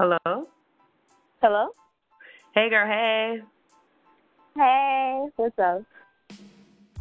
Hello? Hello? Hey, girl, hey. Hey, what's up?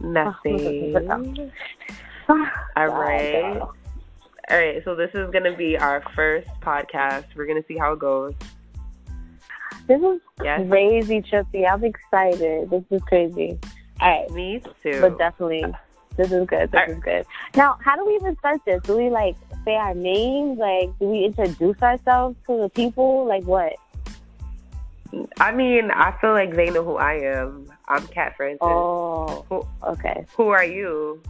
Nothing. All All right. All right, so this is going to be our first podcast. We're going to see how it goes. This is Yes. crazy, Trippy. I'm excited. This is crazy. All right, Me too. but definitely, this is good. This All is good. Now, how do we even start this? Do we like say our names? Like, do we introduce ourselves to the people? Like, what? I mean, I feel like they know who I am. I'm Kat Francis. Oh, Who, okay. who are you?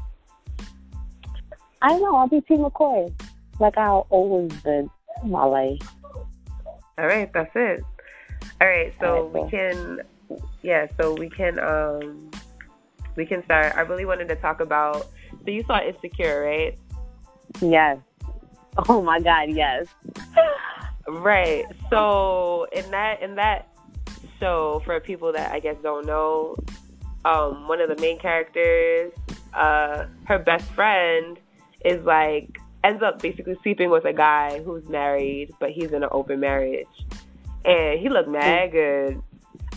I know. I'll be T McCoy, like I've always been in my life. All right, that's it. All right, so All right, we can, yeah, so we can, um, we can start. I really wanted to talk about. So you saw Insecure, right? Yes. Oh my God, yes. Right. So in that in that show, for people that I guess don't know, um, one of the main characters, uh, her best friend is like ends up basically sleeping with a guy who's married, but he's in an open marriage, and he looked mad good.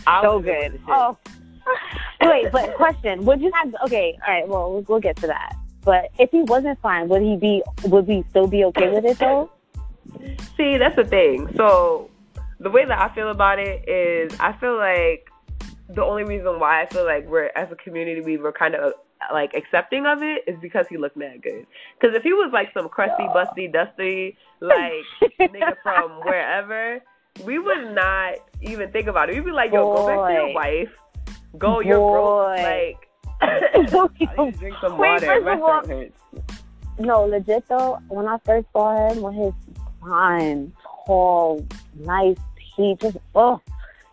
I so good. with the shit. Oh, wait, but question: Would you have? Okay, all right. Well, we'll, we'll get to that. But if he wasn't fine, would he be? Would we still be okay with it though? See, that's the thing. So the way that I feel about it is, I feel like the only reason why I feel like we're as a community we were kind of like accepting of it is because he looked mad good. Because if he was like some crusty, busty, dusty, like nigga from wherever, we would not even think about it. We'd be like, yo, go back to your wife. Go, you're broke. Boy. Like, drink some Wait, water. first My throat hurts. No, legit though. When I first saw him, with his fine, tall, nice teeth, just oh,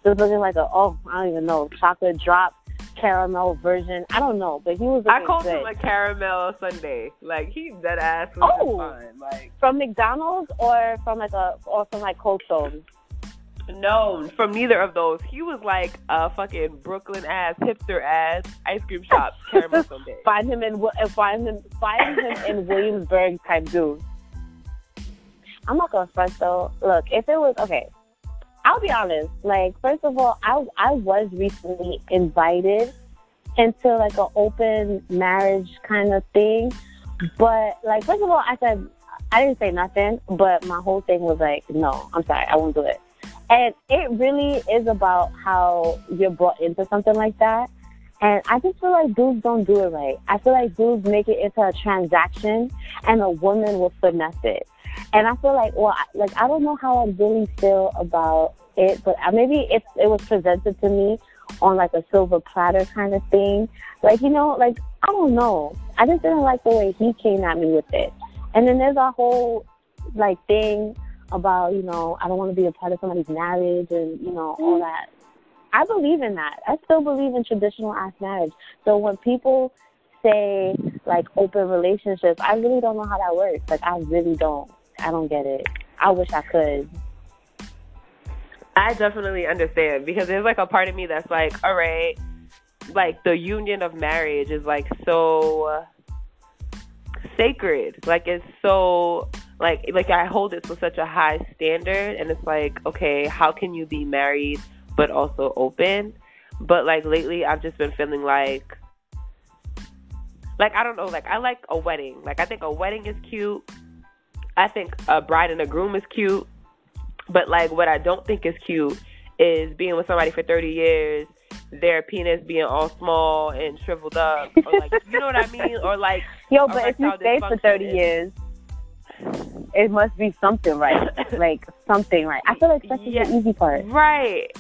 just looking like a oh, I don't even know, chocolate drop caramel version. I don't know, but he was. I called good. him a caramel sundae. Like he dead ass was Oh. fine. Like from McDonald's or from like a or from like Cold Stone. No, from neither of those. He was like a fucking Brooklyn ass, hipster ass ice cream shop caramel sundae. find him in find him find him in Williamsburg type dude. I'm not gonna front though. Look, if it was okay, I'll be honest. Like, first of all, I I was recently invited into like an open marriage kind of thing, but like, first of all, I said I didn't say nothing, but my whole thing was like, no, I'm sorry, I won't do it. And it really is about how you're brought into something like that. And I just feel like dudes don't do it right. I feel like dudes make it into a transaction and a woman will finesse it. And I feel like, well, like, I don't know how I really feel about it, but maybe if it was presented to me on like a silver platter kind of thing, like, you know, like, I don't know. I just didn't like the way he came at me with it. And then there's a whole, like, thing about, you know, I don't want to be a part of somebody's marriage and, you know, all mm-hmm. that. I believe in that. I still believe in traditional ass marriage. So when people say like open relationships, I really don't know how that works. Like I really don't. I don't get it. I wish I could. I definitely understand because there's like a part of me that's like, all right, like the union of marriage is like so sacred. Like it's so like like I hold it to such a high standard and it's like, okay, how can you be married but also open? But like lately I've just been feeling like like I don't know, like I like a wedding. Like I think a wedding is cute. I think a bride and a groom is cute. But like what I don't think is cute is being with somebody for 30 years, their penis being all small and shriveled up or like you know what I mean or like Yo, but if you stay for thirty dysfunction. years, it must be something right. like something right. I feel like sex is the easy part. Right.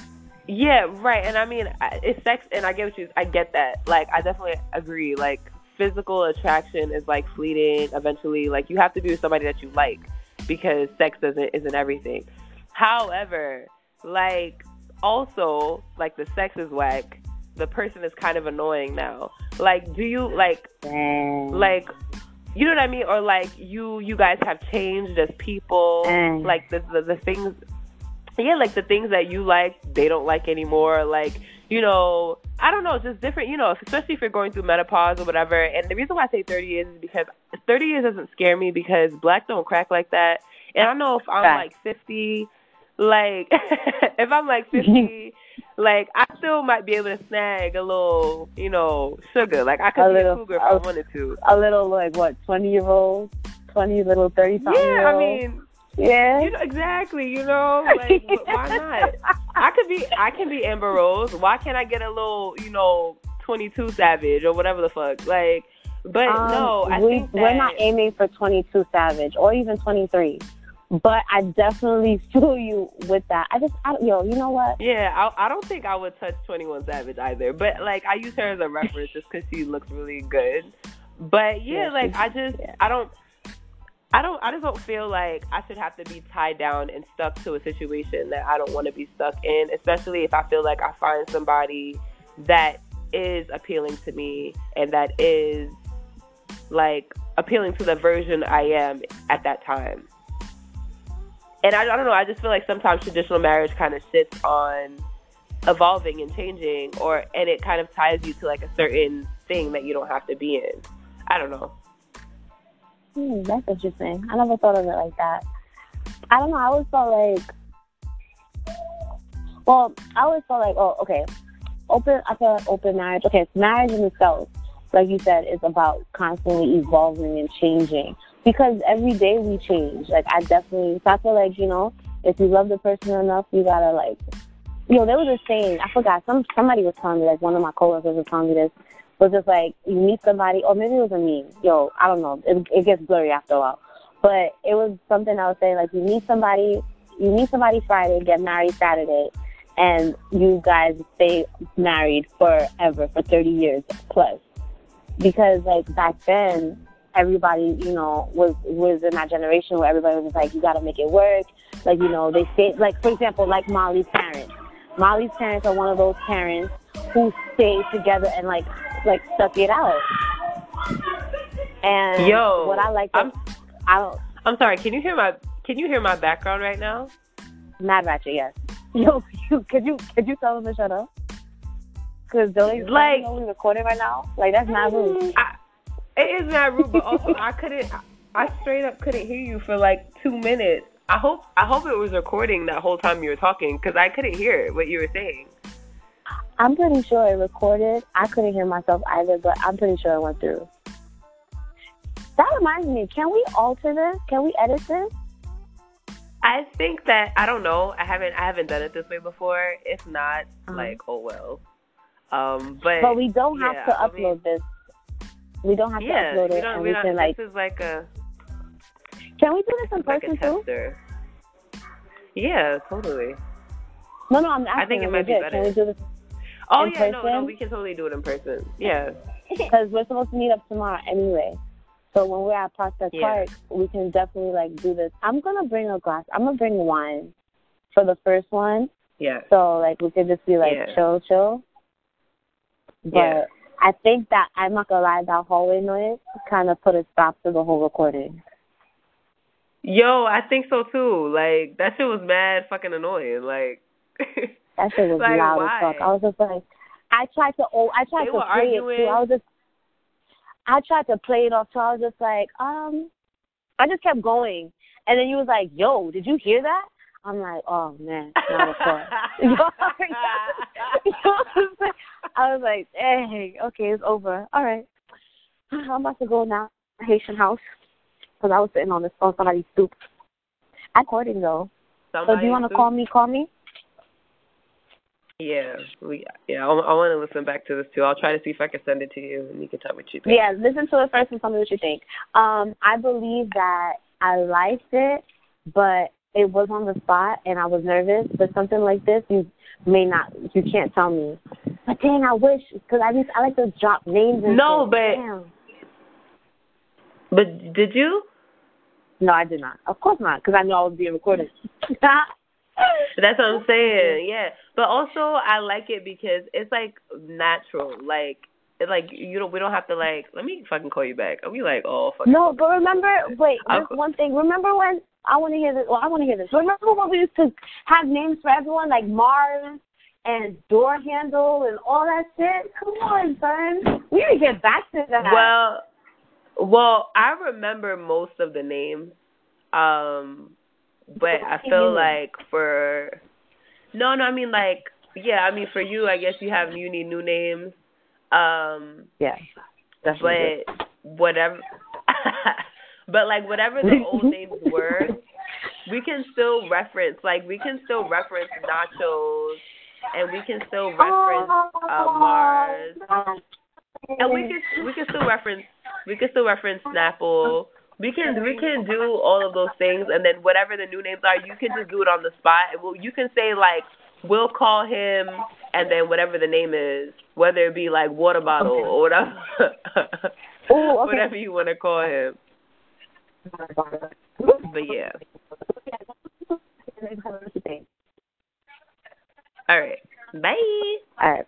Yeah, right. And I mean, I- it's sex, and I get what you. I get that. Like, I definitely agree. Like, physical attraction is like fleeting. Eventually, like you have to be with somebody that you like because sex doesn't isn't everything. However, like also like the sex is whack. The person is kind of annoying now. Like, do you like like you know what I mean? Or like you you guys have changed as people. Mm. Like the, the the things yeah, like the things that you like, they don't like anymore. Like, you know, I don't know, just different, you know, especially if you're going through menopause or whatever. And the reason why I say 30 years is because 30 years doesn't scare me because black don't crack like that. And I know if I'm like 50, like if I'm like fifty, like I still might be able to snag a little, you know, sugar. Like I could A be little- a cougar if a- I wanted to. A little like what, twenty year old, twenty little thirty something Yeah, I mean, yeah. you know exactly. You know, like why not? I could be, I can be Amber Rose. Why can't I get a little, you know, twenty two Savage or whatever the fuck? Like, but Um, no, I we, think that we're not aiming for 22 Savage or even 23. But I definitely feel you with that. I just, I, yo, you know what? Yeah, I, I don't think I would touch Twenty One Savage either. But like, I use her as a reference just because she looks really good. But yeah, Yeah, like I just, yeah. I don't. I don't I just don't feel like I should have to be tied down and stuck to a situation that I don't want to be stuck in, especially if I feel like I find somebody that is appealing to me and that is like appealing to the version I am at that time. And I, I don't know, I just feel like sometimes traditional marriage kind of sits on evolving and changing or and it kind of ties you to like a certain thing that you don't have to be in. I don't know. Hmm, that's interesting. I never thought of it like that. I don't know. I always felt like, well, I always felt like, oh, okay, open. I feel like open marriage. Okay, it's marriage in itself, like you said, is about constantly evolving and changing because every day we change. Like I definitely, so I feel like you know, if you love the person enough, you gotta like, you know, there was a saying. I forgot. Some somebody was telling me, like one of my coworkers was telling me this was just like you meet somebody, or maybe it was a meme. Yo, I don't know. It, it gets blurry after a while, but it was something I was saying like you meet somebody, you meet somebody Friday, get married Saturday, and you guys stay married forever for thirty years plus. Because like back then, everybody you know was was in that generation where everybody was like you got to make it work. Like you know they stay like for example like Molly's parents. Molly's parents are one of those parents who stay together and like like stuck it out. And Yo, what I like, I'm I don't I'm sorry, can you hear my can you hear my background right now? mad ratchet, yes. Yo, you, could you could you tell them to shut up? Because they Like- we recording right now? Like that's not rude. I, it is not rude, but also I couldn't. I straight up couldn't hear you for like two minutes. I hope I hope it was recording that whole time you were talking because I couldn't hear what you were saying. I'm pretty sure it recorded. I couldn't hear myself either, but I'm pretty sure it went through. That reminds me, can we alter this? Can we edit this? I think that I don't know. I haven't I haven't done it this way before. If not, Uh-huh. like oh well. Um, but But we don't have yeah, to I mean- upload this. We don't have yeah, to upload it, don't. and We we don't. can like. this is like a Can we do this in like person too? Yeah, totally. No, no, I'm asking. I think it might be better. Can we do this? Oh In yeah, no, no, we can totally do it in person. Yeah. Because we're supposed to meet up tomorrow anyway. So when we're at Prospect Yeah. Park, we can definitely like do this. I'm gonna bring a glass. I'm gonna bring wine for the first one. Yeah. So like we could just be like Yeah. chill, chill. But Yeah. I think that I'm not gonna lie, that hallway noise kind of put a stop to the whole recording. Yo, I think so too. Like that shit was mad fucking annoying. Like That shit was Like, loud why? as fuck. I was just like, I tried to, oh, I tried They to play it too. I was just, I tried to play it off. So I was just like, um, I just kept going, and then you was like, "Yo, did you hear that?" I'm like, "Oh man, not a part." You know what I'm saying? I was like, "Dang, okay, it's over. All right, I'm about to go now, Haitian house, because I was sitting on this on somebody's stoop. I'm recording though. Somebody So do you want to call me? Call me. Yeah, we yeah. I, I want to listen back to this too. I'll try to see if I can send it to you, and you can tell me what you think. Yeah, listen to it first and tell me what you think. Um, I believe that I liked it, but it was on the spot and I was nervous. But something like this, you may not, you can't tell me. But dang, I wish because I just, I like to drop names. And No, shit. but- Damn. But did you? no, I did not. Of course not, because I know I was being recorded. That's what I'm saying. Yeah, but also I like it because it's like natural. Like it's like you don't. We don't have to like. Let me fucking call you back. I'll be like, oh fuck. no, but remember, wait, there's one thing. Remember when I want to hear this? Well, I want to hear this. Remember when we used to have names for everyone, like Mars and Door Handle and all that shit? Come on, son. We need to get back to that. Well, well, I remember most of the names. Um, but I feel like for no, no, I mean like yeah, I mean for you, I guess you have you need new names. Um Yeah. Definitely. But whatever but like whatever the old names were, we can still reference like we can still reference nachos and we can still reference uh, Mars. And we can we can still reference we can still reference Snapple. We can we can do all of those things, and then whatever the new names are, you can just do it on the spot. Well, you can say like we'll call him, and then whatever the name is, whether it be like water bottle okay. or whatever, Ooh, okay. whatever you want to call him. But yeah. All right. Bye. All right.